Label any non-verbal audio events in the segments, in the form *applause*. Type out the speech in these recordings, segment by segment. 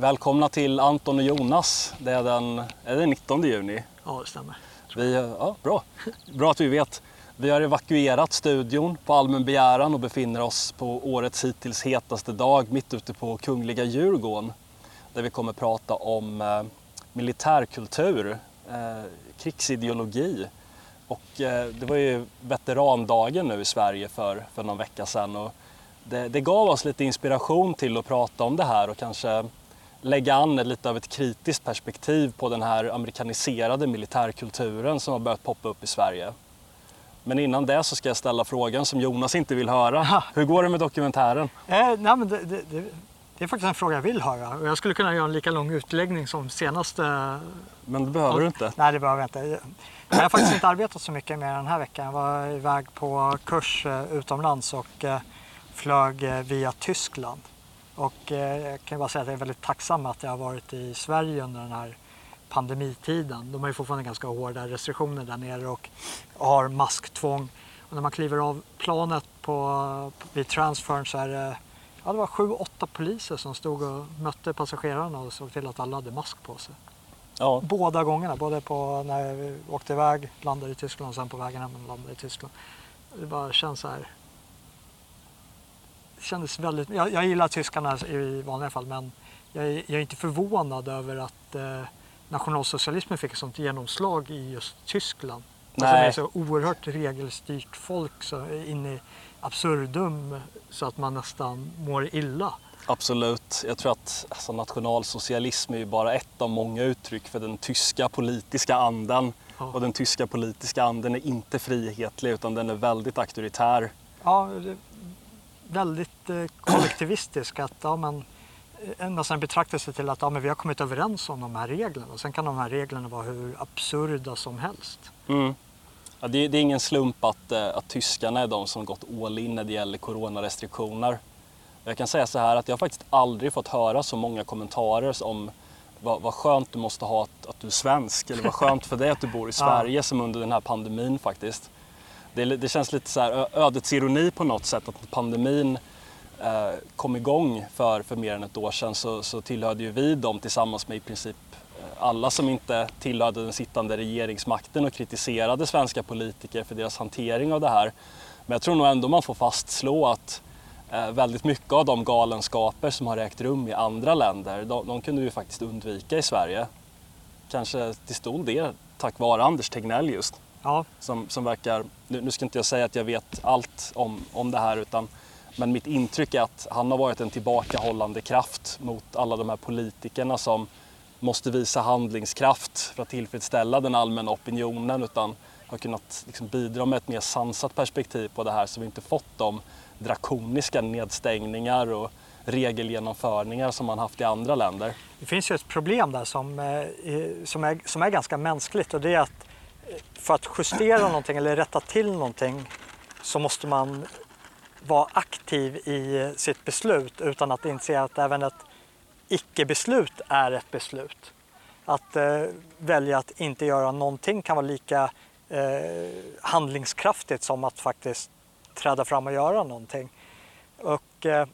Välkomna till Anton och Jonas. Det är den, är det 19 juni. Ja, det stämmer. Vi, ja, bra. bra att vi vet. Vi har evakuerat studion på allmän begäran och befinner oss på årets hittills hetaste dag mitt ute på Kungliga Djurgården. Där vi kommer prata om eh, militärkultur, eh, krigsideologi. Och eh, det var ju veterandagen nu i Sverige för, för någon vecka sedan. Och det, det gav oss lite inspiration till att prata om det här och kanske lägga an lite av ett kritiskt perspektiv på den här amerikaniserade militärkulturen som har börjat poppa upp i Sverige. Men innan det så ska jag ställa frågan som Jonas inte vill höra. Hur går det med dokumentären? Eh, nej, men det, det, det, är faktiskt en fråga jag vill höra. Och jag skulle kunna göra en lika lång utläggning som senaste... Men det behöver du inte. Nej, det behöver jag inte. Jag har faktiskt inte arbetat så mycket med den här veckan. Jag var iväg på kurs eh, utomlands och eh, flög eh, via Tyskland. Och eh, jag kan bara säga att jag är väldigt tacksam att jag har varit i Sverige under den här pandemitiden. De har ju fortfarande ganska hårda restriktioner där nere och har masktvång. Och när man kliver av planet på, vid transfern så är det, ja, det var sju, åtta poliser som stod och mötte passagerarna och såg till att alla hade mask på sig. Ja, Båda gångerna, både på när vi åkte iväg, landade i Tyskland och sen på vägen hem och landade i Tyskland. Det bara känns så här. Det kändes väldigt, jag, jag gillar tyskarna i vanliga fall men jag är, jag är inte förvånad över att eh, nationalsocialismen fick ett sånt genomslag i just Tyskland. Alltså det Nej. är så oerhört regelstyrt folk så in i absurdum så att man nästan mår illa. absolut. Jag tror att alltså, nationalsocialism är ju bara ett av många uttryck för den tyska politiska anden. Ja. Och den tyska politiska anden är inte frihetlig utan den är väldigt auktoritär. Ja, det väldigt eh, kollektivistisk. Att, ja, men, eh, nästan en betraktelse till att ja, men vi har kommit överens om de här reglerna. Och sen kan de här reglerna vara hur absurda som helst. Mm. Ja, det, det är ingen slump att, eh, att tyskarna är de som gått all in när det gäller coronarestriktioner. Jag kan säga så här att jag har faktiskt aldrig fått höra så många kommentarer om vad, vad skönt du måste ha att, att du är svensk eller vad skönt för dig att du bor i *laughs* Sverige som under den här pandemin faktiskt. Det, det känns lite så här ödets ironi på något sätt att pandemin eh, kom igång för, för mer än ett år sedan så, så tillhörde ju vi dem tillsammans med i princip eh, alla som inte tillhörde den sittande regeringsmakten och kritiserade svenska politiker för deras hantering av det här. Men jag tror nog ändå man får fastslå att eh, väldigt mycket av de galenskaper som har ägt rum i andra länder, de, de kunde vi faktiskt undvika i Sverige. Kanske till stor del tack vare Anders Tegnell just Ja, som, som verkar, nu, nu ska inte jag säga att jag vet allt om, om det här utan men mitt intryck är att han har varit en tillbakahållande kraft mot alla de här politikerna som måste visa handlingskraft för att tillfredsställa den allmänna opinionen utan har kunnat liksom bidra med ett mer sansat perspektiv på det här så vi inte fått de drakoniska nedstängningar och regelgenomförningar som man haft i andra länder. det finns ju ett problem där som, eh, som, är, som är ganska mänskligt och det är att för att justera någonting eller rätta till någonting så måste man vara aktiv i sitt beslut utan att inse att även ett icke-beslut är ett beslut. Att eh, välja att inte göra någonting kan vara lika eh, handlingskraftigt som att faktiskt träda fram och göra någonting. Och, eh,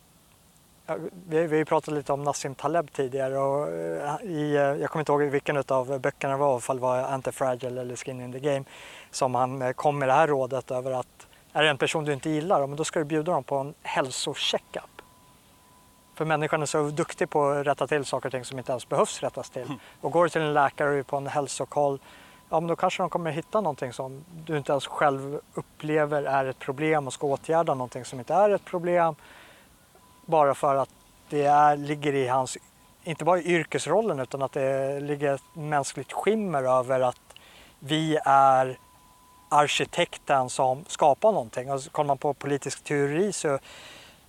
vi, har ju pratat lite om Nassim Taleb tidigare och eh, i, eh, jag kommer inte ihåg vilken av böckerna det var, ifall det var Anti-Fragile eller Skin in the Game, som han eh, kom med det här rådet över att är det en person du inte gillar, då ska du bjuda dem på en hälsocheckup. För människan är så duktig på att rätta till saker och ting som inte ens behövs rättas till. Och går du till en läkare på en hälsokoll, ja men då kanske de kommer hitta någonting som du inte ens själv upplever är ett problem och ska åtgärda någonting som inte är ett problem. Bara för att det är, ligger i hans, inte bara i yrkesrollen utan att det ligger ett mänskligt skimmer över att vi är arkitekten som skapar någonting. Och kollar man på politisk teori så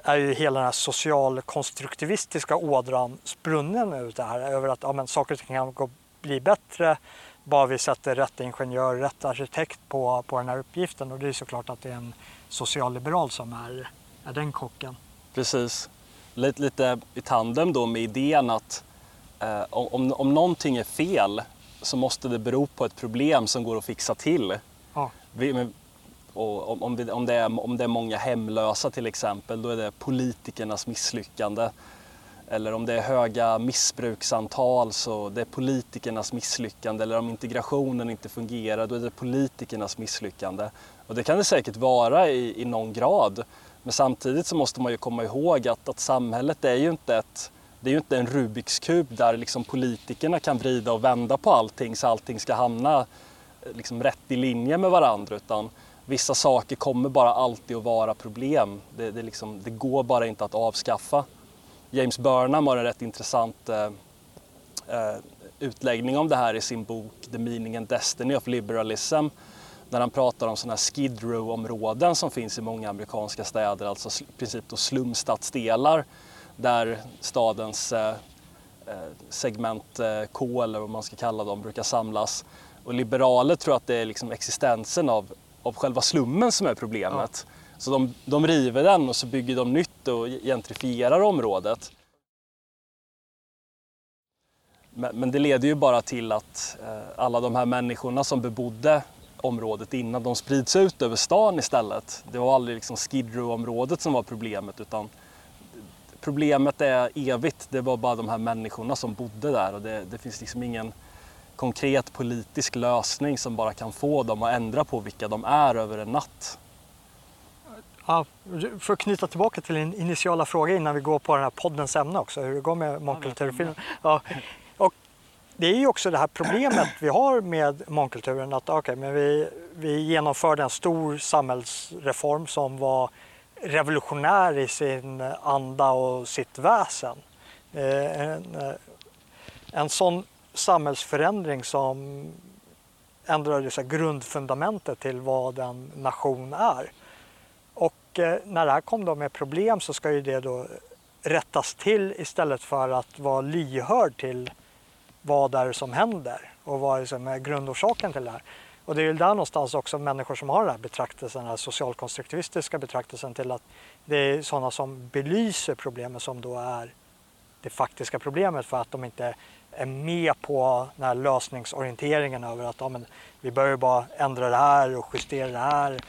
är ju hela den här socialkonstruktivistiska ådran sprunnen ut det här. Över att ja, men saker och ting kan gå, bli bättre bara vi sätter rätt ingenjör, rätt arkitekt på, på den här uppgiften. Och det är såklart att det är en socialliberal som är, är den kocken. Precis. Lite, lite i tandem då med idén att eh, om, om någonting är fel så måste det bero på ett problem som går att fixa till. Ja. Vi, men, och om, om, det, om, det är, om det är många hemlösa till exempel, då är det politikernas misslyckande. eller om det är höga missbruksantal så det är politikernas misslyckande eller om integrationen inte fungerar då är det politikernas misslyckande. Och det kan det säkert vara i, i någon grad. Men samtidigt så måste man ju komma ihåg att, att samhället är ju inte ett det är ju inte en Rubiks kub där liksom politikerna kan vrida och vända på allting så allting ska hamna eh, liksom rätt i linje med varandra utan vissa saker kommer bara alltid att vara problem. Det, det, liksom, det går bara inte att avskaffa. James Burnham har en rätt intressant eh, eh utläggning om det här i sin bok The Meaning and Destiny of Liberalism när han pratar om sådana här skid row-områden som finns i många amerikanska städer, alltså i princip då slumstadsdelar där stadens eh, eh segment eh, K eller vad man ska kalla dem brukar samlas. Och liberaler tror att det är liksom existensen av, av själva slummen som är problemet. Ja. Så de, de river den och så bygger de nytt och gentrifierar området. Men, men det leder ju bara till att eh, alla de här människorna som bebodde området innan, de sprids ut över stan istället. Det var aldrig liksom Skid Row-området som var problemet utan problemet är evigt. Det var bara de här människorna som bodde där och det, det finns liksom ingen konkret politisk lösning som bara kan få dem att ändra på vilka de är över en natt. Ja, för att knyta tillbaka till din initiala fråga innan vi går på den här poddens ämne också, hur det går med mångkulturfilmen. Ja, det är ju också det här problemet vi har med mångkulturen att okay, men vi, vi genomförde en stor samhällsreform som var revolutionär i sin anda och sitt väsen. Eh, en, eh, en sån samhällsförändring som ändrade så grundfundamentet till vad en nation är. Och eh, när det här kom då med problem så ska ju det då rättas till istället för att vara lyhörd till vad det är som händer och vad är som är grundorsaken till det här. Och det är ju där någonstans också människor som har den här betraktelsen, den här socialkonstruktivistiska betraktelsen till att det är sådana som belyser problemet som då är det faktiska problemet för att de inte är med på den här lösningsorienteringen över att ja, men, vi behöver bara ändra det här och justera det här.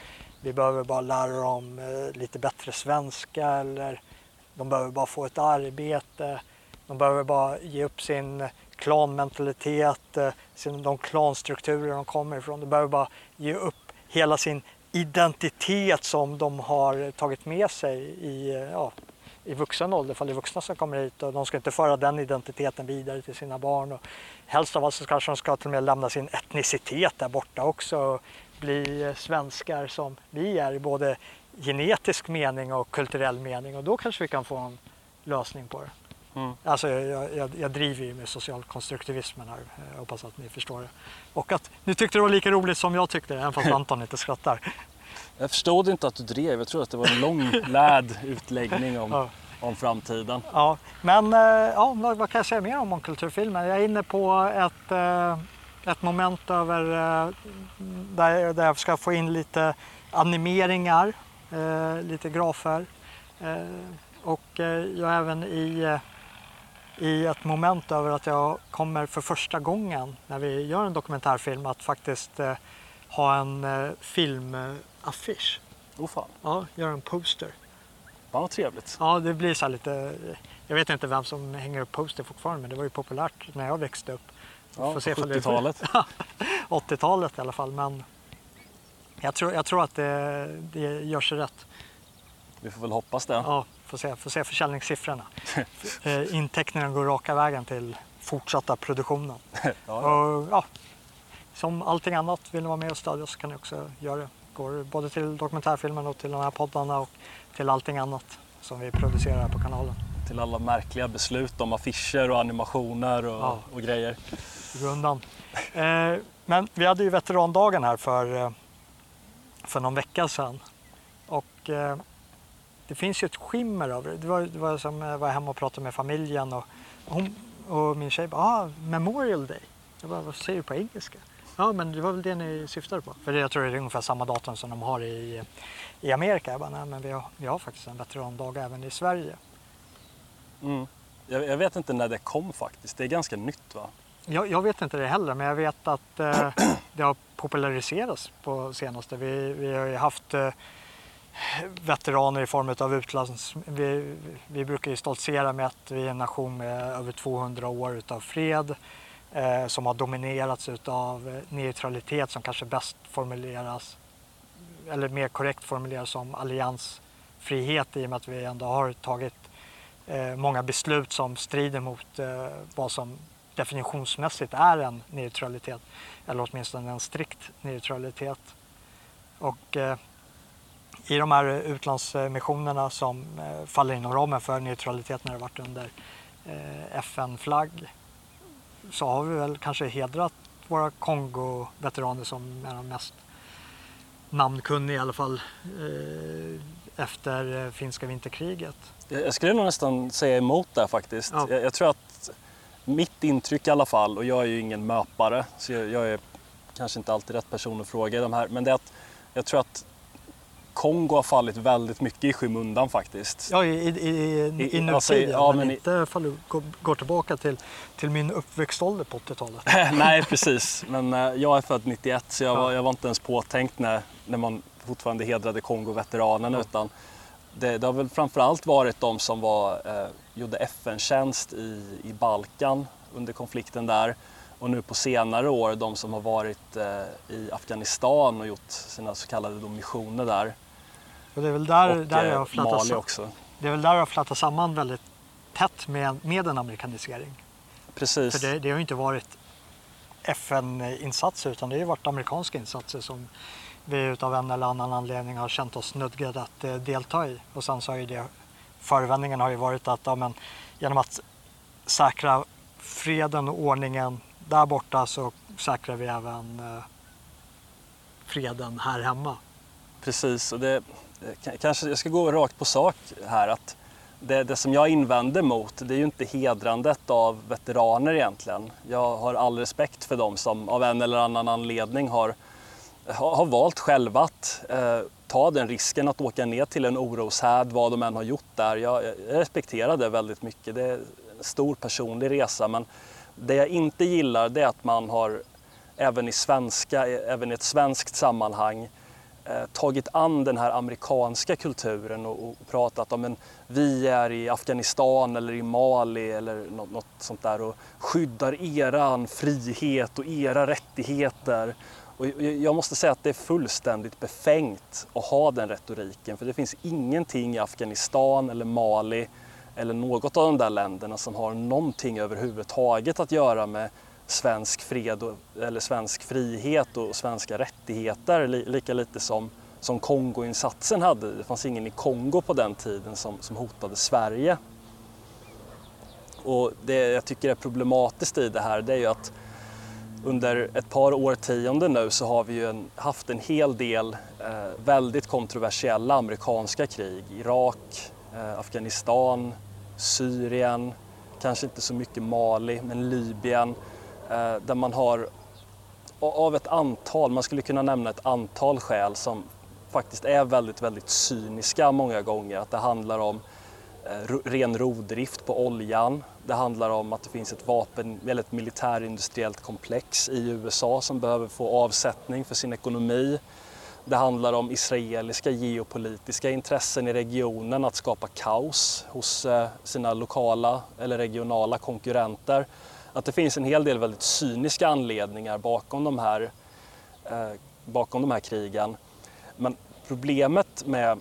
Vi behöver bara lära dem eh, lite bättre svenska eller de behöver bara få ett arbete. De behöver bara ge upp sin klanmentalitet, eh, de klanstrukturer de kommer ifrån. De behöver bara ge upp hela sin identitet som de har tagit med sig i, eh, ja, i vuxen ålder, för det är vuxna som kommer hit och de ska inte föra den identiteten vidare till sina barn. Och helst av allt så kanske de ska till och med lämna sin etnicitet där borta också och bli svenskar som vi är i både genetisk mening och kulturell mening och då kanske vi kan få en lösning på det. Mm. Alltså jag, jag, jag, driver ju med socialkonstruktivismen här, jag hoppas att ni förstår det. Och att ni tyckte det var lika roligt som jag tyckte även fast *laughs* Anton inte skrattar. Jag förstod inte att du drev, jag tror att det var en lång *laughs* lärd utläggning om, ja. om framtiden. Ja, men eh, ja, vad, vad, kan jag säga mer om mångkulturfilmer? Jag är inne på ett, eh, ett moment över eh, där, där jag ska få in lite animeringar, lite grafer. Och jag är även i i ett moment över att jag kommer för första gången när vi gör en dokumentärfilm att faktiskt eh, ha en eh, filmaffisch. Oh fan. Ja, göra en poster. Vad trevligt. Ja, det blir så lite, jag vet inte vem som hänger upp poster fortfarande men det var ju populärt när jag växte upp. Ja, på 70-talet. 80-talet *laughs* i alla fall men jag tror, jag tror att det, det gör sig rätt. Vi får väl hoppas det. Ja, får se, får se försäljningssiffrorna. *laughs* Eh, intäkterna går raka vägen till fortsatta produktionen. *laughs* ja, ja. Och, ja, som allting annat, vill ni vara med och stödja så kan ni också göra det. Går både till dokumentärfilmen och till de här poddarna och till allting annat som vi producerar här på kanalen. Till alla märkliga beslut om affischer och animationer och, ja. och grejer. Rundan. Eh, men vi hade ju veterandagen här för, eh, för någon vecka sedan. Och eh, det finns ju ett skimmer över det. Det var, det var som jag var hemma och pratade med familjen och, hon, och min tjej bara, ah, Memorial Day. Jag bara, vad säger du på engelska? Ja, men det var väl det ni syftade på. För jag tror det är ungefär samma datum som de har i, i Amerika. Jag bara, nej men vi har, vi har faktiskt en veterandag även i Sverige. Mm. Jag, jag, vet inte när det kom faktiskt. Det är ganska nytt va? Jag, jag vet inte det heller, men jag vet att eh, *clears throat* det har populariserats på senaste. Vi, vi har ju haft eh, veteraner i form av utlands... Vi, vi brukar ju stoltsera med att vi är en nation med över 200 år utav fred eh, som har dominerats utav eh, neutralitet som kanske bäst formuleras eller mer korrekt formuleras som alliansfrihet i och med att vi ändå har tagit eh, många beslut som strider mot eh, vad som definitionsmässigt är en neutralitet eller åtminstone en strikt neutralitet. Och eh, i de här utlandsmissionerna som eh, faller inom ramen för neutralitet när det varit under eh, FN-flagg så har vi väl kanske hedrat våra Kongo-veteraner som är de mest namnkunniga i alla fall eh, efter finska vinterkriget. Jag skulle nog nästan säga emot där faktiskt. Ja. Jag, jag, tror att mitt intryck i alla fall, och jag är ju ingen möpare så jag, jag är kanske inte alltid rätt person att fråga de här, men det är att jag tror att Kongo har fallit väldigt mycket i skymundan faktiskt. Ja, i, i, i, i nutid alltså, ja, men, men inte fall går tillbaka till, till min uppväxtålder på 80-talet. *laughs* Nej, *laughs* precis. Men uh, jag är född 91 så jag, ja. var, jag var inte ens påtänkt när, när man fortfarande hedrade Kongo-veteranerna ja. utan det, det, har väl framförallt varit de som var, uh, gjorde FN-tjänst i, i Balkan under konflikten där och nu på senare år de som har varit uh, i Afghanistan och gjort sina så kallade missioner där. Och det är väl där, och där jag eh, Mali också. Det är väl där jag flätat samman väldigt tätt med, med en amerikanisering. Precis. För det, det har ju inte varit FN-insatser utan det har ju varit amerikanska insatser som vi utav en eller annan anledning har känt oss nödgade att eh, delta i. Och sen så har ju det, förevändningen har ju varit att ja, men, genom att säkra freden och ordningen där borta så säkrar vi även eh, freden här hemma. Precis, och det, kanske jag ska gå rakt på sak här. att det, det, som jag invänder mot det är ju inte hedrandet av veteraner egentligen. Jag har all respekt för dem som av en eller annan anledning har, har, valt själva att eh, ta den risken att åka ner till en oroshärd, vad de än har gjort där. Jag, jag respekterar det väldigt mycket. Det är en stor personlig resa men det jag inte gillar det är att man har även i, svenska, även i ett svenskt sammanhang Eh, Eh, tagit an den här amerikanska kulturen och, och pratat om en vi är i Afghanistan eller i Mali eller något, något, sånt där och skyddar eran frihet och era rättigheter. Och jag måste säga att det är fullständigt befängt att ha den retoriken för det finns ingenting i Afghanistan eller Mali eller något av de där länderna som har någonting överhuvudtaget att göra med svensk fred och, eller svensk frihet och svenska rättigheter lika lite som, som Kongoinsatsen hade. Det fanns ingen i Kongo på den tiden som, som hotade Sverige. Och det jag tycker är problematiskt i det här det är ju att under ett par årtionden nu så har vi ju en, haft en hel del eh, väldigt kontroversiella amerikanska krig. Irak, eh, Afghanistan, Syrien, kanske inte så mycket Mali, men Libyen Eh, där man har av ett antal, man skulle kunna nämna ett antal skäl som faktiskt är väldigt, väldigt cyniska många gånger. Att det handlar om eh, ren rovdrift på oljan. Det handlar om att det finns ett vapen, eller ett militärindustriellt komplex i USA som behöver få avsättning för sin ekonomi. Det handlar om israeliska geopolitiska intressen i regionen, att skapa kaos hos eh, sina lokala eller regionala konkurrenter att det finns en hel del väldigt cyniska anledningar bakom de här, eh, bakom de här krigen. Men problemet med,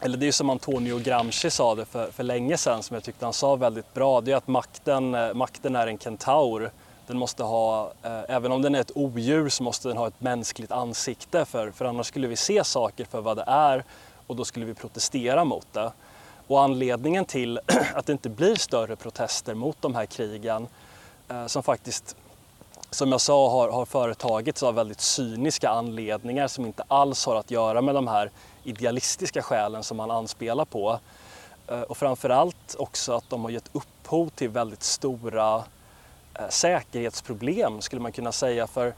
eller det är som Antonio Gramsci sa det för, för länge sedan som jag tyckte han sa väldigt bra, det är att makten, eh, makten är en kentaur. Den måste ha, eh, även om den är ett odjur så måste den ha ett mänskligt ansikte för, för annars skulle vi se saker för vad det är och då skulle vi protestera mot det. Och anledningen till *clears throat* att det inte blir större protester mot de här krigen Eh, som faktiskt, som jag sa, har, har företagits av väldigt cyniska anledningar som inte alls har att göra med de här idealistiska skälen som man anspelar på. Eh, och framförallt också att de har gett upphov till väldigt stora eh, säkerhetsproblem skulle man kunna säga. För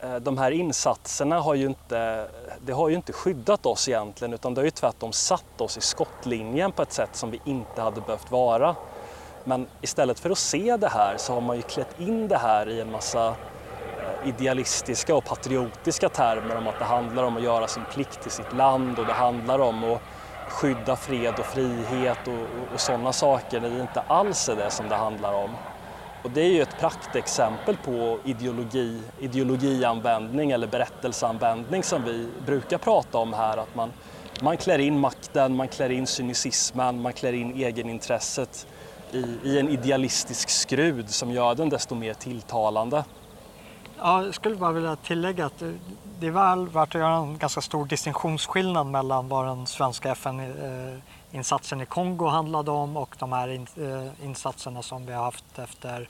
eh, de här insatserna har ju inte, det har ju inte skyddat oss egentligen utan det har ju tvärtom satt oss i skottlinjen på ett sätt som vi inte hade behövt vara. Men istället för att se det här så har man ju klätt in det här i en massa, eh, idealistiska och patriotiska termer om att det handlar om att göra sin plikt till sitt land och det handlar om att skydda fred och frihet och, och, och sådana saker när det inte alls är det som det handlar om. Och det är ju ett praktexempel på ideologi, ideologianvändning eller berättelseanvändning som vi brukar prata om här. Att man, man klär in makten, man klär in cynismen, man klär in egenintresset i, i en idealistisk skrud som gör den desto mer tilltalande. Ja, jag skulle bara vilja tillägga att det är väl värt att göra en ganska stor distinktionsskillnad mellan vad den svenska FN-insatsen i Kongo handlade om och de här eh, insatserna som vi har haft efter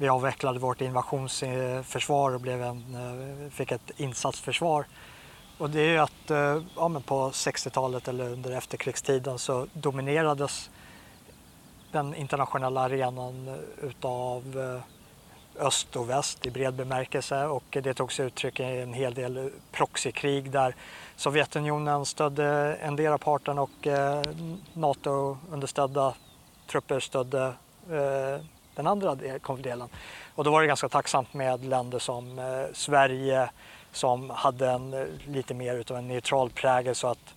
vi avvecklade vårt invasionsförsvar och blev en, eh, fick ett insatsförsvar. Och det är att eh, ja, men på 60-talet eller under efterkrigstiden så dominerades den internationella arenan eh, utav eh, öst och väst i bred bemärkelse och det tog sig uttryck i en hel del eh, proxykrig där Sovjetunionen stödde en del av parten och NATO-understödda trupper stödde den andra delen. Och då var det ganska tacksamt med länder som Sverige som hade en lite mer utav en neutral prägel så att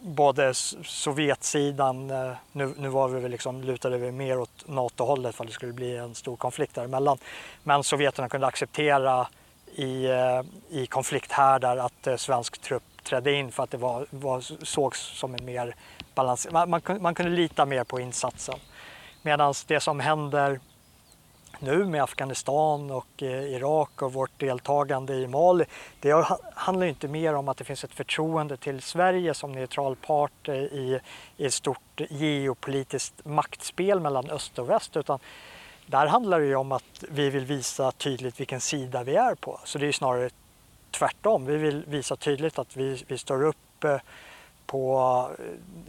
både Sovjetsidan, eh, nu, nu var vi liksom, lutade vi mer åt NATO-hållet för att det skulle bli en stor konflikt däremellan. Men sovjeterna kunde acceptera i, eh, i konflikthärdar att eh, svensk trupp trädde in för att det var, var, sågs som en mer balans. Man, man, man kunde lita mer på insatsen. Medan det som händer nu med Afghanistan och eh, Irak och vårt deltagande i Mali. Det handlar inte mer om att det finns ett förtroende till Sverige som neutral part eh, i, i ett stort geopolitiskt maktspel mellan öst och väst utan där handlar det ju om att vi vill visa tydligt vilken sida vi är på. Så det är snarare tvärtom. Vi vill visa tydligt att vi, vi står upp eh, på,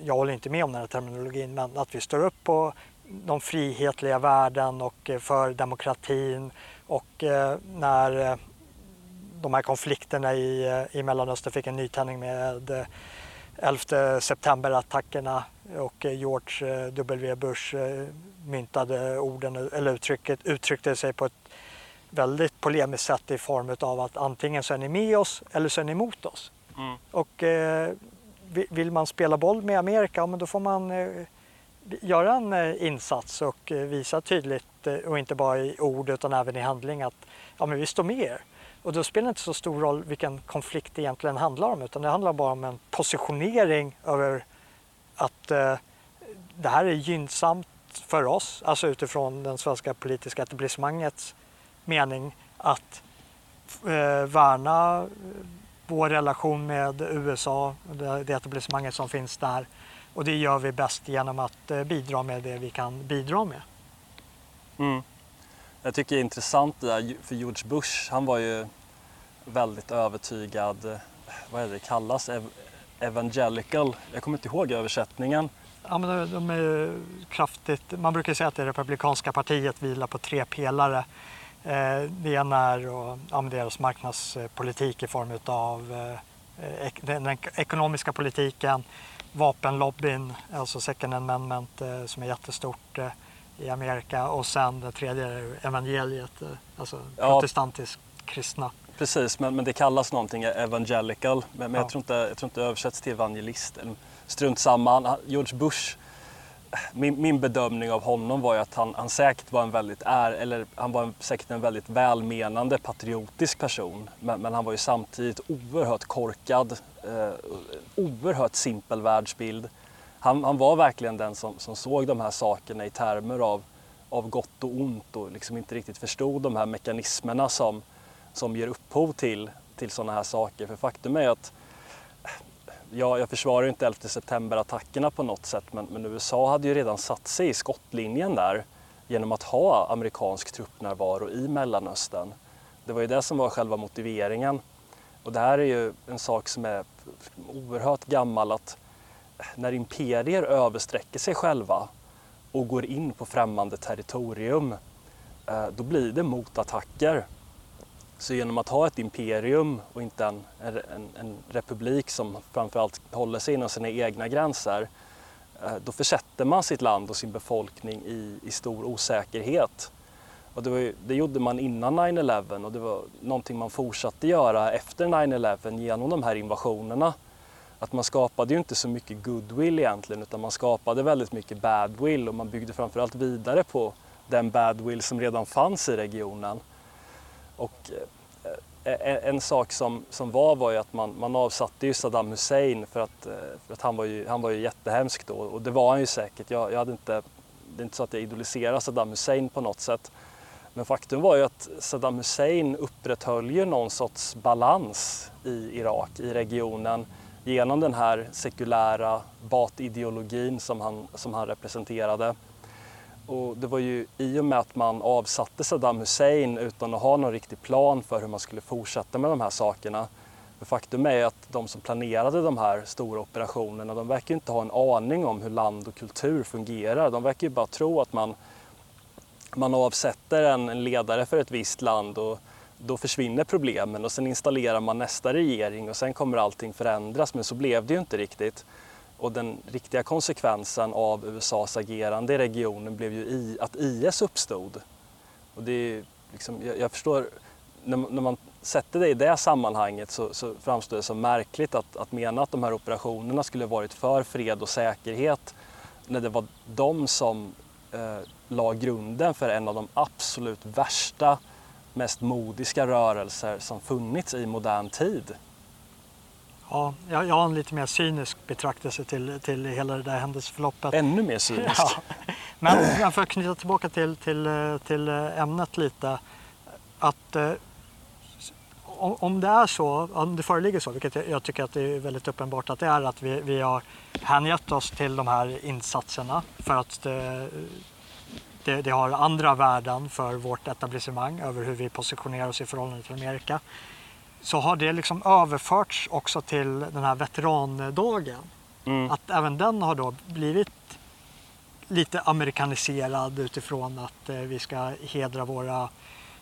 jag håller inte med om den här terminologin, men att vi står upp på de frihetliga värden och eh, för demokratin och eh, när eh, de här konflikterna i, i Mellanöstern fick en nytändning med 11 september-attackerna och George W Bush myntade orden, eller uttrycket, uttryckte sig på ett väldigt polemiskt sätt i form av att antingen så är ni med oss eller så är ni emot oss. Mm. Och eh, vill man spela boll med Amerika, ja, men då får man eh, göra en eh, insats och eh, visa tydligt eh, och inte bara i ord utan även i handling att ja, men vi står med er. Och då spelar det inte så stor roll vilken konflikt det egentligen handlar om utan det handlar bara om en positionering över att eh, det här är gynnsamt för oss, alltså utifrån den svenska politiska etablissemangets mening att eh, värna vår relation med USA, det, det etablissemanget som finns där och det gör vi bäst genom att eh, bidra med det vi kan bidra med. Mm. Jag tycker det är intressant det där, för George Bush, han var ju väldigt övertygad, eh, vad är det, kallas, evangelical, jag kommer inte ihåg översättningen. Ja, men de är kraftigt, man brukar säga att det republikanska partiet vilar på tre pelare. Eh, det ena är ja, deras marknadspolitik i form av den ekonomiska politiken, vapenlobbyn, alltså second amendment eh, som är jättestort eh, i Amerika och sen det tredje är evangeliet, eh, alltså ja. protestantisk kristna. Precis, men, men det kallas någonting evangelical, men, men ja. jag, tror inte, jag tror inte det översätts till evangelist. Strunt samma, George Bush min, min, bedömning av honom var ju att han, han säkert var en väldigt är, eller han var en, säkert en väldigt välmenande patriotisk person. Men, men han var ju samtidigt oerhört korkad, eh, oerhört simpel världsbild. Han, han, var verkligen den som, som såg de här sakerna i termer av, av gott och ont och liksom inte riktigt förstod de här mekanismerna som, som ger upphov till, till sådana här saker. För faktum är att jag, jag försvarar inte 11 september-attackerna på något sätt men, men, USA hade ju redan satt sig i skottlinjen där genom att ha amerikansk truppnärvaro i Mellanöstern. Det var ju det som var själva motiveringen. Och det här är ju en sak som är oerhört gammal att när imperier översträcker sig själva och går in på främmande territorium eh, då blir det motattacker. Så genom att ha ett imperium och inte en, en, en republik som framförallt håller sig inom sina egna gränser, eh, då försätter man sitt land och sin befolkning i, i stor osäkerhet. Och det, var, det gjorde man innan 9-11 och det var någonting man fortsatte göra efter 9-11 genom de här invasionerna. Att man skapade ju inte så mycket goodwill egentligen utan man skapade väldigt mycket badwill och man byggde framförallt vidare på den badwill som redan fanns i regionen. Och eh, eh, en sak som, som var var ju att man, man avsatte ju Saddam Hussein för att, eh, för att han, var ju, han var ju jättehemsk då och det var han ju säkert. Jag, jag hade inte, det är inte så att jag idoliserar Saddam Hussein på något sätt. Men faktum var ju att Saddam Hussein upprätthöll ju någon sorts balans i Irak, i regionen genom den här sekulära Baath-ideologin som han, som han representerade. Och det var ju i och med att man avsatte Saddam Hussein utan att ha någon riktig plan för hur man skulle fortsätta med de här sakerna. För faktum är att de som planerade de här stora operationerna, de verkar inte ha en aning om hur land och kultur fungerar. De verkar ju bara tro att man, man avsätter en ledare för ett visst land och då försvinner problemen och sen installerar man nästa regering och sen kommer allting förändras. Men så blev det ju inte riktigt. Och den riktiga konsekvensen av USAs agerande i regionen blev ju att IS uppstod. Och det är liksom, jag, jag förstår, när, när, man sätter det i det sammanhanget så, så framstår det som märkligt att, att mena att de här operationerna skulle varit för fred och säkerhet när det var de som eh, la grunden för en av de absolut värsta, mest modiska rörelser som funnits i modern tid. Ja, jag, jag har en lite mer cynisk betraktelse till, till hela det där händelseförloppet. Ännu mer cynisk? *laughs* Ja. Men för att knyta tillbaka till, till, till ämnet lite. Att eh, om det är så, om det föreligger så, vilket jag, tycker att det är väldigt uppenbart att det är, att vi, vi har hängett oss till de här insatserna för att det, det, det, har andra värden för vårt etablissemang över hur vi positionerar oss i förhållande till Amerika så har det liksom överförts också till den här veterandagen. Mm. Att även den har då blivit lite amerikaniserad utifrån att eh, vi ska hedra våra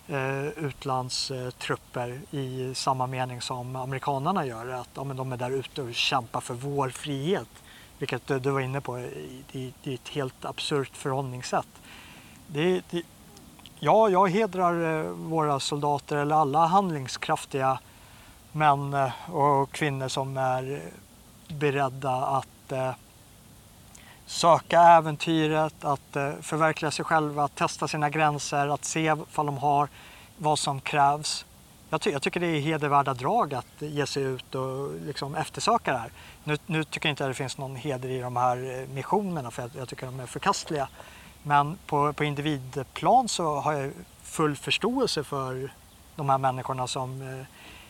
eh, utlandstrupper i samma mening som amerikanerna gör. Att ja, de är där ute och kämpar för vår frihet. Vilket du, du var inne på, det, det är ett helt absurt förhållningssätt. Det, det, ja, jag hedrar eh, våra soldater eller alla handlingskraftiga män eh, och kvinnor som är beredda att eh, söka äventyret, att eh, förverkliga sig själva, att testa sina gränser, att se vad de har, vad som krävs. Jag, ty jag tycker det är hedervärda drag att ge sig ut och liksom eftersöka det här. Nu, nu tycker jag inte att det finns någon heder i de här eh, missionerna för jag, jag tycker de är förkastliga. Men på, på individplan så har jag full förståelse för de här människorna som eh,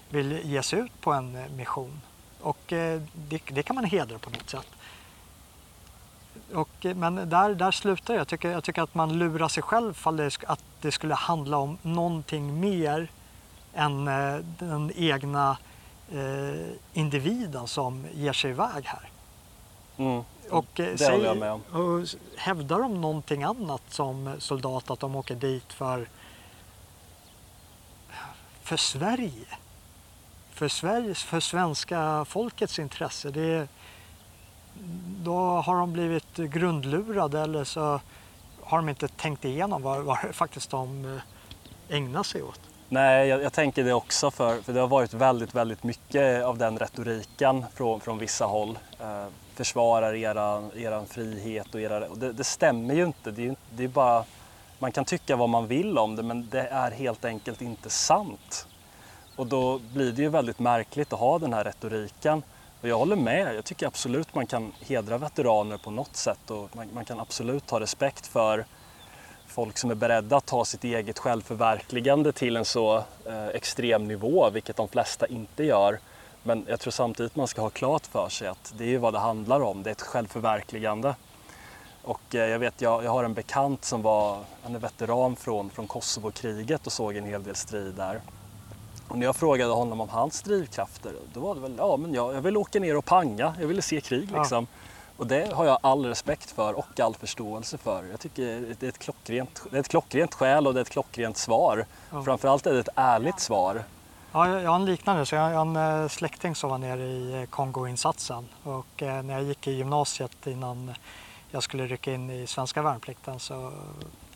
vill ge sig ut på en eh, mission. Och eh, det, det kan man hedra på något sätt. Och, eh, men där, där slutar jag. Tycker, jag tycker att man lurar sig själv fall det, att det skulle handla om någonting mer än den egna eh, individen som ger sig iväg här. Mm. Och, det säg, jag med om. Och hävdar de någonting annat som soldat att de åker dit för, för Sverige? För, Sveriges, för svenska folkets intresse. Det, då har de blivit grundlurade eller så har de inte tänkt igenom vad, vad faktiskt de eh, ägnar sig åt. Nej, jag, jag, tänker det också för, för det har varit väldigt, väldigt mycket av den retoriken från, från vissa håll. Eh, försvarar eran, eran frihet och era... Och det, det, stämmer ju inte. Det är, det är bara, man kan tycka vad man vill om det men det är helt enkelt inte sant. Och då blir det ju väldigt märkligt att ha den här retoriken. Och jag håller med, jag tycker absolut man kan hedra veteraner på något sätt och man, man kan absolut ha respekt för folk som är beredda att ta sitt eget självförverkligande till en så eh, extrem nivå, vilket de flesta inte gör. Men jag tror samtidigt man ska ha klart för sig att det är vad det handlar om, det är ett självförverkligande. Och eh, jag vet, jag, jag har en bekant som var, han är veteran från, från Kosovo-kriget och såg en hel del strid där. Och när jag frågade honom om hans drivkrafter, då var det väl, ja men jag, jag vill åka ner och panga, jag ville se krig liksom. Ja. Och det har jag all respekt för och all förståelse för. Jag tycker det är ett klockrent, det är ett klockrent skäl och det är ett klockrent svar. Ja. Framförallt är det ett ärligt svar. Ja, jag har en liknande. Så jag har en eh, släkting som var nere i eh, Kongoinsatsen och eh, när jag gick i gymnasiet innan jag skulle rycka in i svenska värnplikten så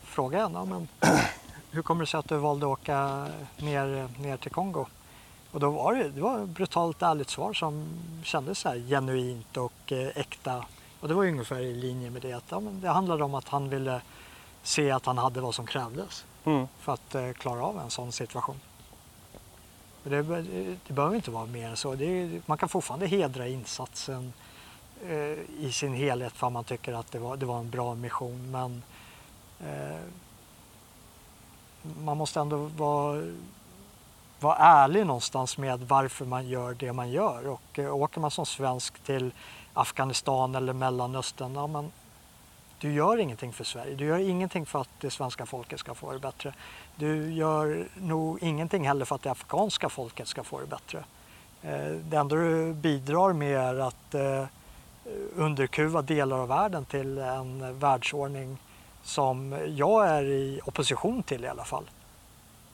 frågade jag honom *clears throat* hur kommer det sig att du valde att åka ner, ner till Kongo? Och då var det, det var ett brutalt ärligt svar som kändes så genuint och eh, äkta. Och det var ungefär i linje med det att ja, det handlade om att han ville se att han hade vad som krävdes Mm. för att eh, klara av en sån situation. Det, det behöver inte vara mer än så. Är, man kan fortfarande hedra insatsen eh, i sin helhet för att man tycker att det var, det var en bra mission. Men eh, man måste ändå vara, vara ärlig någonstans med varför man gör det man gör. Och eh, åker man som svensk till Afghanistan eller Mellanöstern, ja, men du gör ingenting för Sverige. Du gör ingenting för att det svenska folket ska få det bättre. Du gör nog ingenting heller för att det afghanska folket ska få det bättre. Eh, Det enda du bidrar med är att eh, underkuva delar av världen till en världsordning som jag är i opposition till i alla fall.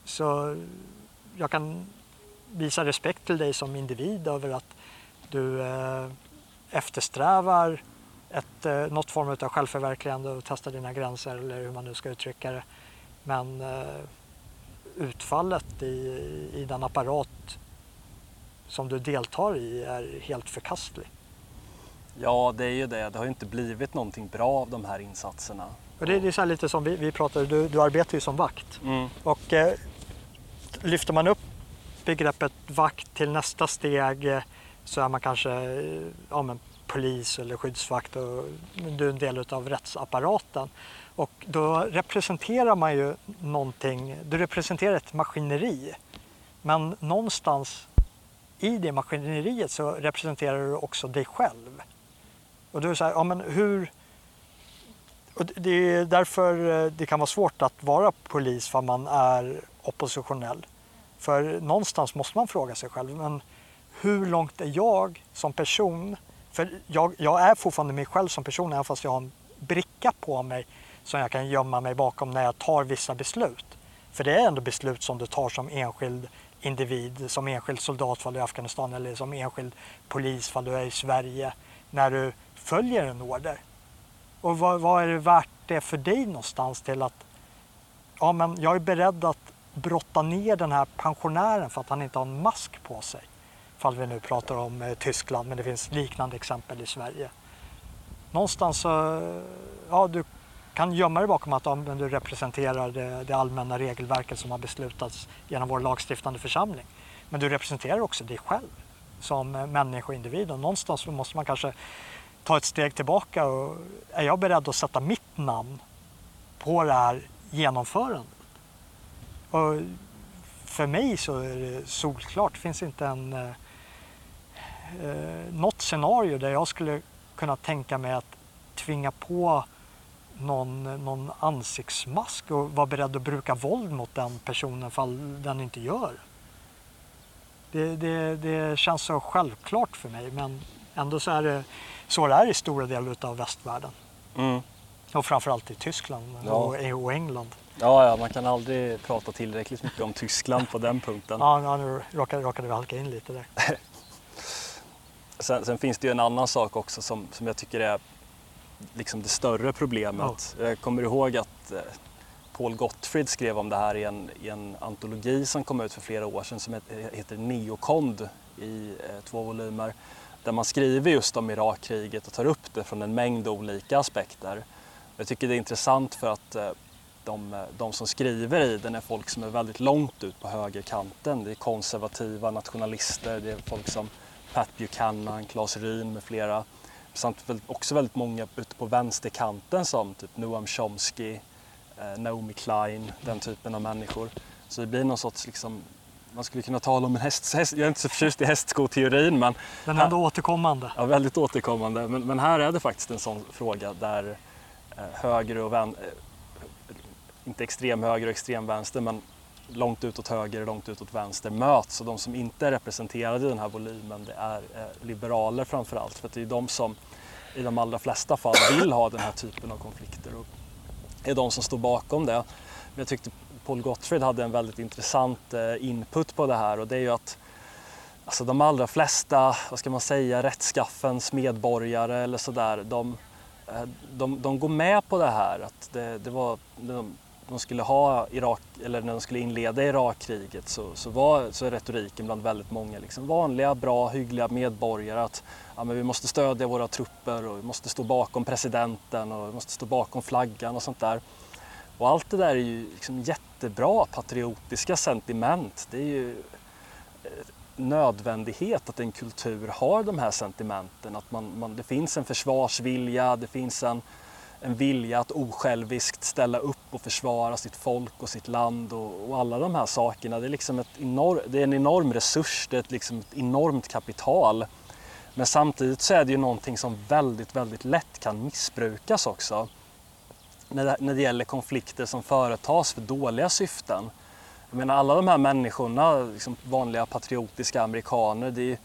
Så jag kan visa respekt till dig som individ över att du eh, eftersträvar ett, eh, något form av självförverkligande och testar dina gränser eller hur man nu ska uttrycka det. Men eh, utfallet i, i den apparat som du deltar i är helt förkastlig. Ja, det är ju det. Det har ju inte blivit någonting bra av de här insatserna. Och det, det är så här lite som vi, vi pratade, du, du arbetar ju som vakt. Mm. Och eh, lyfter man upp begreppet vakt till nästa steg eh, så är man kanske eh, ja, men polis eller skyddsvakt och du är en del av rättsapparaten. Och då representerar man ju någonting, du representerar ett maskineri. Men någonstans i det maskineriet så representerar du också dig själv. Och då är det så här, ja men hur, och det- är därför eh, det kan vara svårt att vara polis för man är oppositionell. För någonstans måste man fråga sig själv, men hur långt är jag som person? För jag, jag är fortfarande mig själv som person även fast jag har en bricka på mig som jag kan gömma mig bakom när jag tar vissa beslut. För det är ändå beslut som du tar som enskild individ, som enskild soldat fall du är i Afghanistan eller som enskild polis fall du är i Sverige när du följer en order. Och vad, vad är det värt det för dig någonstans till att ja, men jag är beredd att brotta ner den här pensionären för att han inte har en mask på sig. Ifall vi nu pratar om eh, Tyskland, men det finns liknande exempel i Sverige. Någonstans så, ja du kan gömma dig bakom att ja, men du representerar det, det allmänna regelverket som har beslutats genom vår lagstiftande församling. Men du representerar också dig själv som eh, människa och individ och någonstans så måste man kanske ta ett steg tillbaka och är jag beredd att sätta mitt namn på det här genomförandet? Och för mig så är det solklart, det finns inte en, eh, eh, något scenario där jag skulle kunna tänka mig att tvinga på någon, någon ansiktsmask och vara beredd att bruka våld mot den personen fall den inte gör. Det, det, det känns så självklart för mig men ändå så är det så det är i stora delar av västvärlden. Mm. Och framförallt i Tyskland Ja. och, och England. Ja, ja, man kan aldrig prata tillräckligt mycket om Tyskland på den punkten. *laughs* Ja, ja, nu råkade, råkade vi halka in lite där. *laughs* Sen, sen finns det ju en annan sak också som, som jag tycker är liksom det större problemet. Jag kommer ihåg att eh, Paul Gottfried skrev om det här i en, i en antologi som kom ut för flera år sedan som heter, heter Neokond i eh, två volymer. Där man skriver just om Irakkriget och tar upp det från en mängd olika aspekter. Jag tycker det är intressant för att eh, de, eh, de som skriver i den är folk som är väldigt långt ut på högerkanten. Det är konservativa nationalister, det är folk som Pat Buchanan, Claes Ryn med flera. Samt också väldigt många ute på vänsterkanten som typ Noam Chomsky, eh, Naomi Klein, den typen av människor. Så det blir någon sorts liksom, man skulle kunna tala om en häst, häst jag är inte så förtjust i hästskoteorin men Den är ändå återkommande. Ja, väldigt återkommande. Men, men här är det faktiskt en sån fråga där eh, höger och vän, eh, inte extrem höger och extrem vänster, men långt utåt höger och långt utåt vänster möts. Och de som inte är representerade i den här volymen det är eh, liberaler framför allt. För det är de som i de allra flesta fall vill ha den här typen av konflikter och är de som står bakom det. Men jag tyckte Paul Gottfried hade en väldigt intressant eh, input på det här och det är ju att Alltså de allra flesta, vad ska man säga, rättskaffens medborgare eller sådär, de, eh, de, de går med på det här. Att det, det var, de, de skulle ha Irak, eller när de skulle inleda Irakkriget så, så var så är retoriken bland väldigt många liksom vanliga, bra, hyggliga medborgare att ja, men vi måste stödja våra trupper och vi måste stå bakom presidenten och vi måste stå bakom flaggan och sånt där. Och allt det där är ju liksom jättebra patriotiska sentiment. Det är ju eh, nödvändighet att en kultur har de här sentimenten. Att man, man, det finns en försvarsvilja, det finns en, en vilja att osjälviskt ställa upp och försvara sitt folk och sitt land och, och alla de här sakerna. Det är, liksom ett enorm, det är en enorm resurs, det är ett, liksom ett enormt kapital. Men samtidigt så är det ju någonting som väldigt, väldigt lätt kan missbrukas också. När det, när det gäller konflikter som företas för dåliga syften. Jag menar alla de här människorna, liksom vanliga patriotiska amerikaner, det är,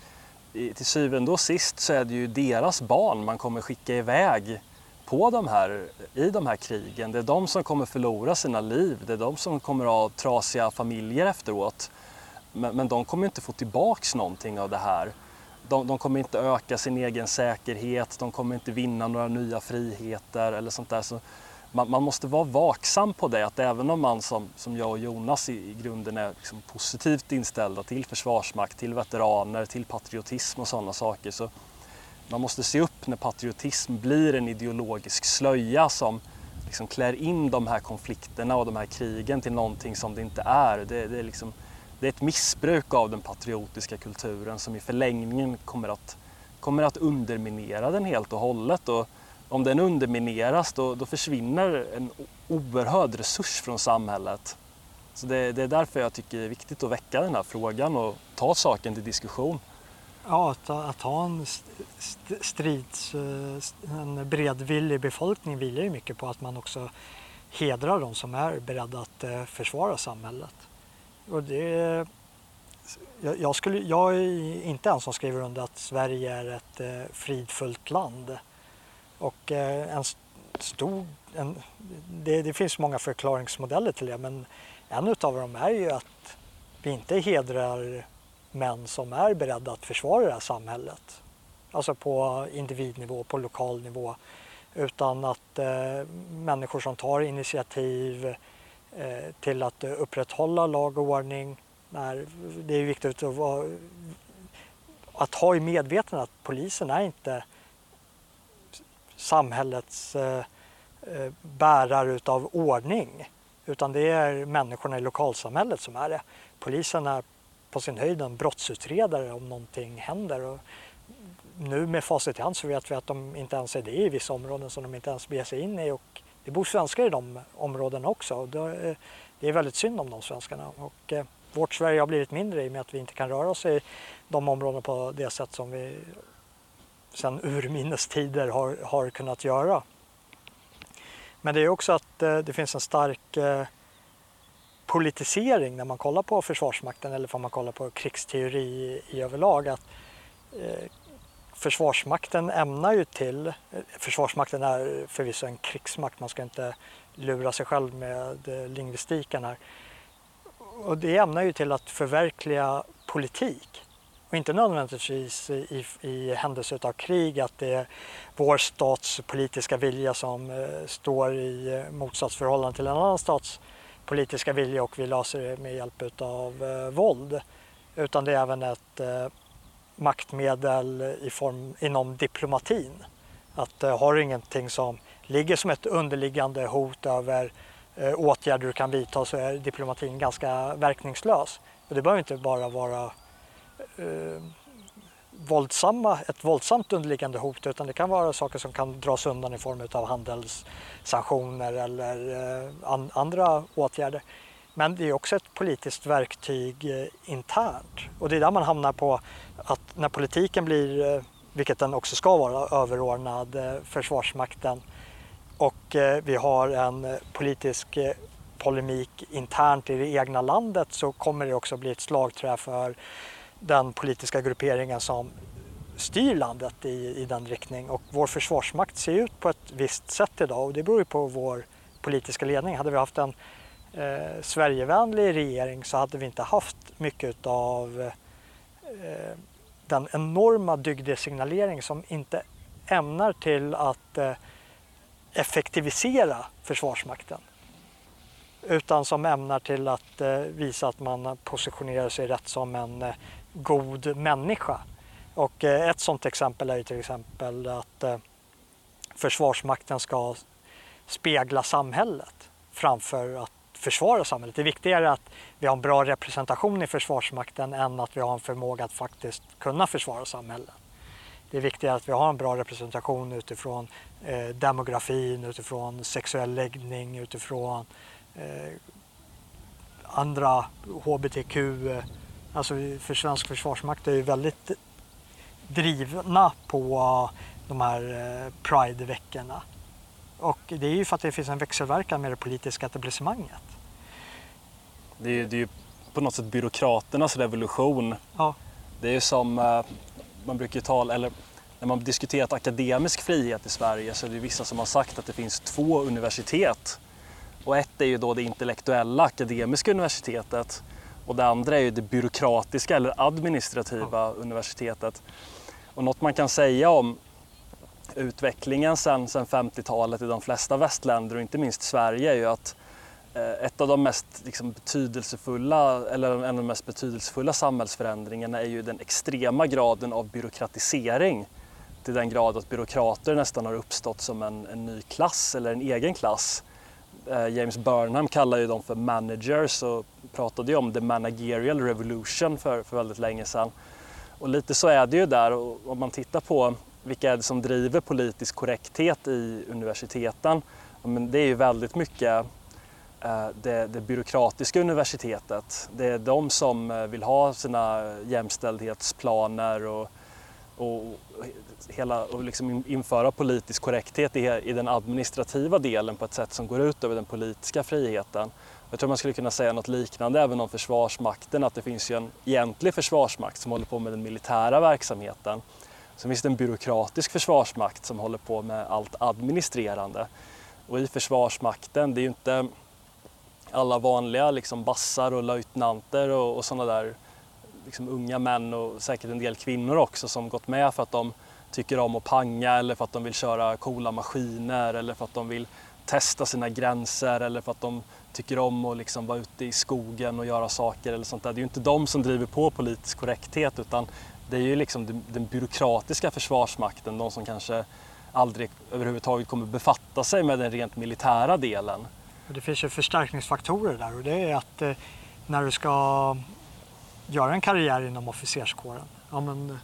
till syvende och sist så är det ju deras barn man kommer skicka iväg på de här, i de här krigen. Det är de som kommer förlora sina liv, det är de som kommer ha trasiga familjer efteråt. Men, men de kommer inte få tillbaks någonting av det här. De, de, kommer inte öka sin egen säkerhet, de kommer inte vinna några nya friheter eller sånt där. Så man, man, måste vara vaksam på det, att även om man som, som jag och Jonas i, i grunden är liksom positivt inställda till försvarsmakt, till veteraner, till patriotism och sådana saker, så man måste se upp när patriotism blir en ideologisk slöja som liksom klär in de här konflikterna och de här krigen till någonting som det inte är. Det, det är, liksom, det är ett missbruk av den patriotiska kulturen som i förlängningen kommer att, kommer att underminera den helt och hållet. Och, om den undermineras då, då försvinner en oerhörd resurs från samhället. Så det, det, är därför jag tycker det är viktigt att väcka den här frågan och ta saken till diskussion. Ja, att, att ha en strids, eh, en bredvillig befolkning vilar ju mycket på att man också hedrar de som är beredda att eh, försvara samhället. Och det, jag, skulle, jag är inte en som skriver under att Sverige är ett eh, fridfullt land. Och eh, en stor, en, det, det, finns många förklaringsmodeller till det men en utav dem är ju att vi inte hedrar män som är beredda att försvara det här samhället. Alltså på individnivå, på lokal nivå. Utan att eh, människor som tar initiativ eh, till att upprätthålla lag och ordning. När, det är viktigt att, vara, att ha i medvetandet att polisen är inte samhällets eh, eh, bärare utav ordning. Utan det är människorna i lokalsamhället som är det. Polisen är på sin höjd en brottsutredare om någonting händer. Och nu med facit i hand så vet vi att de inte ens är det i vissa områden som de inte ens beger sig in i. Och det bor svenskar i de områdena också. Och det är väldigt synd om de svenskarna. Och eh, vårt Sverige har blivit mindre i och med att vi inte kan röra oss i de områdena på det sätt som vi sedan urminnes tider har, har kunnat göra. Men det är också att eh, det finns en stark eh, politisering när man kollar på Försvarsmakten eller om man kollar på krigsteori i, i överlag. Att, eh, Försvarsmakten ämnar ju till, eh, Försvarsmakten är förvisso en krigsmakt, man ska inte lura sig själv med eh, lingvistiken här. Och det ämnar ju till att förverkliga politik. Och inte nödvändigtvis i, i händelse av krig att det är vår stats politiska vilja som eh, står i eh, motsatsförhållande till en annan stats politiska vilja och vi löser det med hjälp av eh, våld. Utan det är även ett eh, maktmedel i form, inom diplomatin. Att eh, har du ingenting som ligger som ett underliggande hot över eh, åtgärder du kan vidta så är diplomatin ganska verkningslös. Och det behöver inte bara vara eh, våldsamma, ett våldsamt underliggande hot utan det kan vara saker som kan dras undan i form av handelssanktioner eller eh, an, andra åtgärder. Men det är också ett politiskt verktyg eh, internt och det är där man hamnar på att när politiken blir, eh, vilket den också ska vara, överordnad eh, Försvarsmakten och eh, vi har en eh, politisk eh, polemik internt i det egna landet så kommer det också bli ett slagträ för den politiska grupperingen som styr landet i, i den riktning. Och vår försvarsmakt ser ut på ett visst sätt idag och det beror ju på vår politiska ledning. Hade vi haft en eh, Sverigevänlig regering så hade vi inte haft mycket av eh, den enorma dygdesignalering som inte ämnar till att eh, effektivisera Försvarsmakten. utan som ämnar till att eh, visa att man positionerar sig rätt som en eh, god människa. Och eh, ett sådant exempel är ju till exempel att eh, Försvarsmakten ska spegla samhället framför att försvara samhället. Det är viktigare att vi har en bra representation i Försvarsmakten än att vi har en förmåga att faktiskt kunna försvara samhället. Det är viktigare att vi har en bra representation utifrån eh, demografin, utifrån sexuell läggning, utifrån eh, andra hbtq. Eh, Eh, alltså för svensk försvarsmakt är ju väldigt drivna på de här eh, Pride-veckorna. Och det är ju för att det finns en växelverkan med det politiska etablissemanget. Det är, det är ju på något sätt byråkraternas revolution. Ja. Det är ju som eh, man brukar tala, eller när man diskuterat akademisk frihet i Sverige så är det vissa som har sagt att det finns två universitet. Och ett är ju då det intellektuella akademiska universitetet och det andra är ju det byråkratiska eller administrativa ja. universitetet. Och något man kan säga om utvecklingen sedan 50-talet i de flesta västländer och inte minst Sverige är ju att eh, ett av de mest liksom, betydelsefulla, eller en av de mest betydelsefulla samhällsförändringarna är ju den extrema graden av byråkratisering. Till den grad att byråkrater nästan har uppstått som en, en ny klass eller en egen klass. Eh, James Burnham kallar ju dem för managers och pratade ju om the managerial revolution för, för väldigt länge sedan. Och lite så är det ju där och om man tittar på vilka är det som driver politisk korrekthet i universiteten? Men det är ju väldigt mycket eh, det, det byråkratiska universitetet. Det är de som eh, vill ha sina jämställdhetsplaner och, och, hela, och liksom införa politisk korrekthet i, i den administrativa delen på ett sätt som går ut över den politiska friheten. Jag tror man skulle kunna säga något liknande även om Försvarsmakten, att det finns ju en egentlig försvarsmakt som håller på med den militära verksamheten. Sen finns det en byråkratisk försvarsmakt som håller på med allt administrerande. Och i Försvarsmakten, det är ju inte alla vanliga liksom bassar och löjtnanter och, och sådana där liksom unga män och säkert en del kvinnor också som gått med för att de tycker om att panga eller för att de vill köra coola maskiner eller för att de vill testa sina gränser eller för att de tycker om att liksom vara ute i skogen och göra saker eller sånt där. Det är ju inte de som driver på politisk korrekthet utan det är ju liksom den byråkratiska försvarsmakten, de som kanske aldrig överhuvudtaget kommer befatta sig med den rent militära delen. Det finns ju förstärkningsfaktorer där och det är att eh, när du ska göra en karriär inom officerskåren, ja men eh,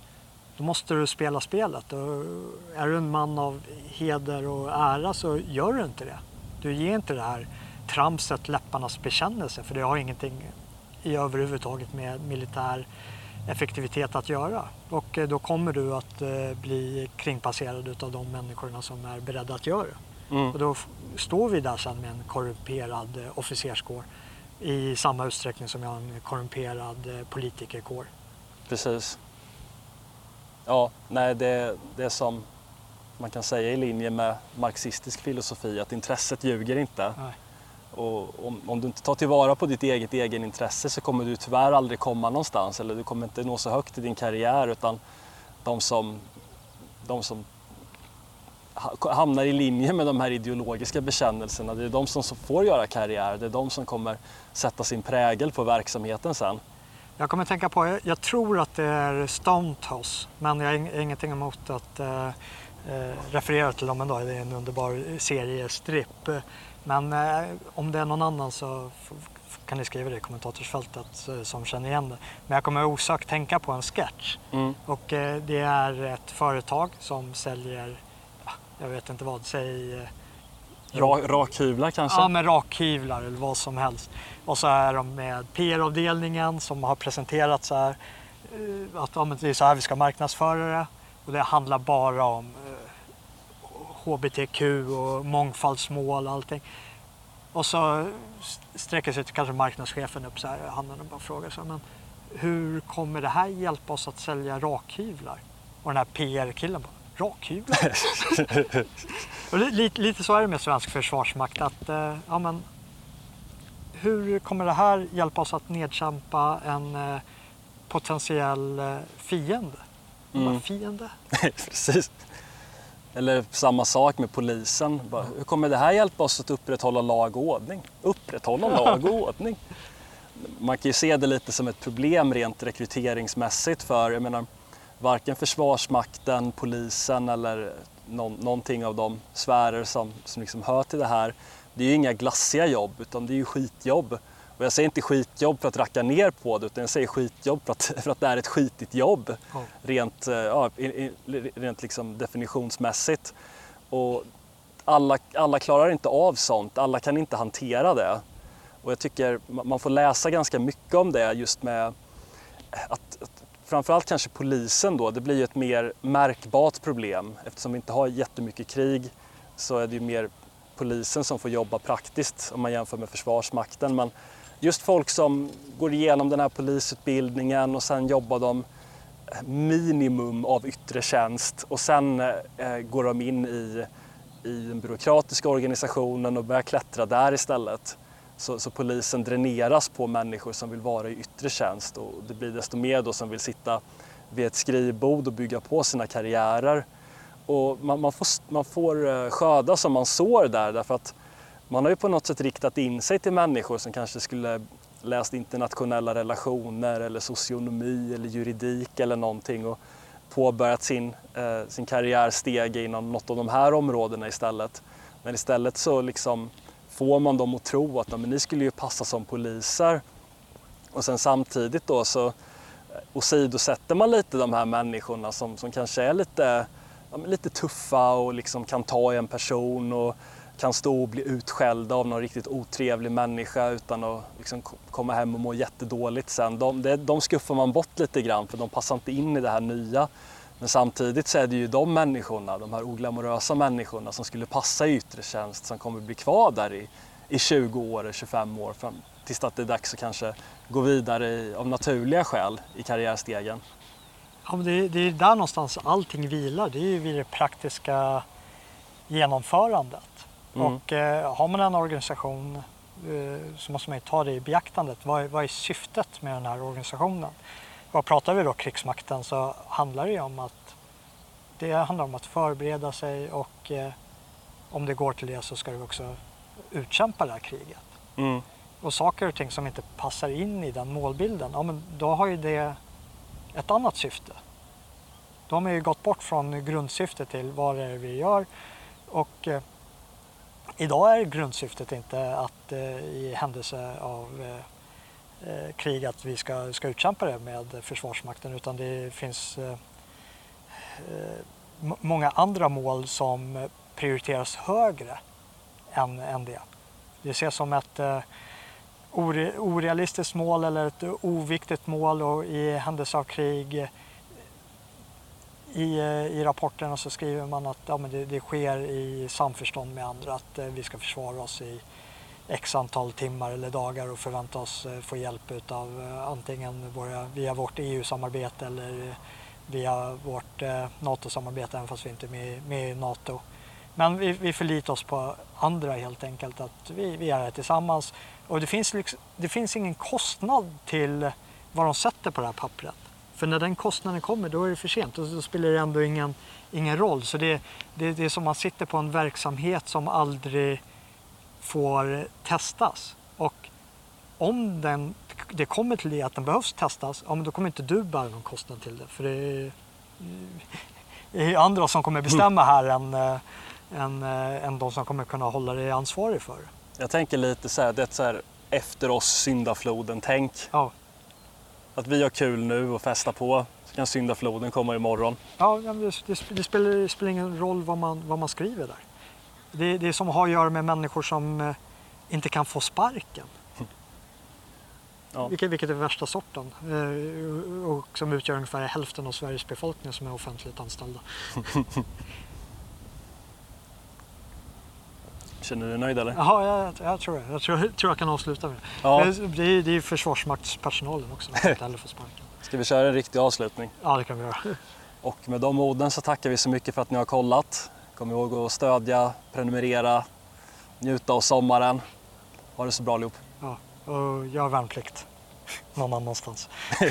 då måste du spela spelet. Och eh, är du en man av heder och ära så gör du inte det. Du ger inte det här tramset läpparnas bekännelse för det har ingenting i överhuvudtaget med militär effektivitet att göra. Och eh, då kommer du att eh, bli kringpasserad av de människorna som är beredda att göra det. Mm. Och då står vi där sen med en korrumperad eh, officerskår i samma utsträckning som jag har en korrumperad politikerkår. Precis. Ja, nej det, det är som man kan säga i linje med marxistisk filosofi att intresset ljuger inte. Nej. Och om, om, du inte tar tillvara på ditt eget egenintresse så kommer du tyvärr aldrig komma någonstans eller du kommer inte nå så högt i din karriär utan de som, de som hamnar i linje med de här ideologiska bekännelserna, det är de som får göra karriär, det är de som kommer sätta sin prägel på verksamheten sen. Jag kommer tänka på, jag tror att det är Stonehouse, men jag har ingenting emot att eh, eh, referera till dem ändå, det är en underbar seriestripp. Eh, men eh, om det är någon annan så kan ni skriva det i kommentatorsfältet eh, som känner igen det. Men jag kommer osökt tänka på en sketch. Mm. Och eh, det är ett företag som säljer, jag vet inte vad, säg eh, Ra, rakhyvlar kanske? Ja, med rakhyvlar eller vad som helst. Och så är de med PR-avdelningen som har presenterat så här eh, att ja, det är så här vi ska marknadsföra det. Och det handlar bara om HBTQ och mångfaldsmål och allting. Och så sträcker sig kanske marknadschefen upp så här, handen och bara frågar så här, men hur kommer det här hjälpa oss att sälja rakhyvlar? Och den här PR-killen bara, rakhyvlar? *laughs* lite, lite så är det med svensk försvarsmakt att eh, ja, men, hur kommer det här hjälpa oss att nedkämpa en eh, potentiell eh, fiende? Mm. Bara, fiende? *laughs* Precis. Eller samma sak med polisen. Bara, hur kommer det här hjälpa oss att upprätthålla lag och ordning? Upprätthålla *laughs* lag och ordning? Man kan ju se det lite som ett problem rent rekryteringsmässigt för jag menar, varken Försvarsmakten, polisen eller någon, någonting av de sfärer som, som liksom hör till det här. Det är ju inga glassiga jobb utan det är ju skitjobb. Och jag säger inte skitjobb för att racka ner på det utan jag säger skitjobb för att, *laughs* för att det är ett skitigt jobb. Ja. Rent, eh, ja, rent liksom definitionsmässigt. Och alla, alla klarar inte av sånt, alla kan inte hantera det. Och jag tycker man får läsa ganska mycket om det just med att, att framförallt kanske polisen då, det blir ju ett mer märkbart problem. Eftersom vi inte har jättemycket krig så är det ju mer polisen som får jobba praktiskt om man jämför med Försvarsmakten. Men just folk som går igenom den här polisutbildningen och sen jobbar de minimum av yttre tjänst och sen eh, går de in i, i den byråkratiska organisationen och börjar klättra där istället. Så, så, polisen dräneras på människor som vill vara i yttre tjänst och det blir desto mer då som vill sitta vid ett skrivbord och bygga på sina karriärer. Och man, man får, man får eh, skörda som man sår där därför att man har ju på något sätt riktat in sig till människor som kanske skulle läst internationella relationer eller socionomi eller juridik eller någonting och påbörjat sin, eh, sin karriärsteg inom något av de här områdena istället. Men istället så liksom får man dem att tro att men ni skulle ju passa som poliser. Och sen samtidigt då så eh, åsidosätter man lite de här människorna som, som kanske är lite, ja, lite tuffa och liksom kan ta i en person och kan stå och bli utskällda av någon riktigt otrevlig människa utan att liksom komma hem och må jättedåligt sen. De, de, de skuffar man bort lite grann för de passar inte in i det här nya. Men samtidigt så är det ju de människorna, de här oglamorösa människorna som skulle passa i yttre tjänst som kommer bli kvar där i, i 20 år, eller 25 år fram tills att det är dags att kanske gå vidare i, av naturliga skäl i karriärstegen. Ja, men det, det är där någonstans allting vilar, det är ju vid det praktiska genomförandet. Mm. Och eh, har man en organisation eh, så måste man ju ta det i beaktandet. Vad, vad är syftet med den här organisationen? Och pratar vi då krigsmakten så handlar det ju om att det handlar om att förbereda sig och eh, om det går till det så ska du också utkämpa det här kriget. Mm. Och saker och ting som inte passar in i den målbilden, ja men då har ju det ett annat syfte. Då har ju gått bort från grundsyftet till vad det är vi gör och eh, idag är grundsyftet inte att eh, i händelse av eh, eh, krig att vi ska, ska utkämpa det med Försvarsmakten utan det finns eh, eh många andra mål som prioriteras högre än, än det. Det ses som ett eh, orealistiskt mål eller ett oviktigt mål och i händelse av krig i, eh, i rapporterna så skriver man att ja, men det, det sker i samförstånd med andra att eh, vi ska försvara oss i x antal timmar eller dagar och förvänta oss eh, få hjälp utav eh, antingen våra, via vårt EU-samarbete eller eh, via vårt eh, NATO-samarbete även fast vi inte är med, med i NATO. Men vi, vi förlitar oss på andra helt enkelt, att vi, vi är här tillsammans. Och det finns, liksom, det finns ingen kostnad till vad de sätter på det här pappret. För när den kostnaden kommer då är det för sent och då spelar det ändå ingen, ingen roll. Så det, det, det är som man sitter på en verksamhet som aldrig får testas. Och om den, det kommer till det att den behövs testas, ja, men då kommer inte du bära någon kostnad till det. För det är, det är andra som kommer bestämma här än, än, än de som kommer kunna hålla dig ansvarig för Jag tänker lite så här, det är så här efter oss syndafloden-tänk. Ja. Att vi har kul nu och festa på, så kan syndafloden komma imorgon. Ja, det, det, det, spelar, det spelar ingen roll vad man, vad man skriver där. Det, det är som har att göra med människor som eh, inte kan få sparken. Ja. Vilket, vilket är värsta sorten eh, och som utgör ungefär hälften av Sveriges befolkning som är offentligt anställda. *laughs* Känner du dig nöjd eller? Ja, jag, jag tror det. Jag tror, tror jag kan avsluta med det. Ja. Det, är, är Försvarsmaktspersonalen också som inte heller får sparken. Ska vi köra en riktig avslutning? Ja, det kan vi göra. Och med de orden så tackar vi så mycket för att ni har kollat. Kom ihåg att stödja, prenumerera, njuta av sommaren. Ha det så bra allihop. Ja, och gör värnplikt någon annanstans. *laughs*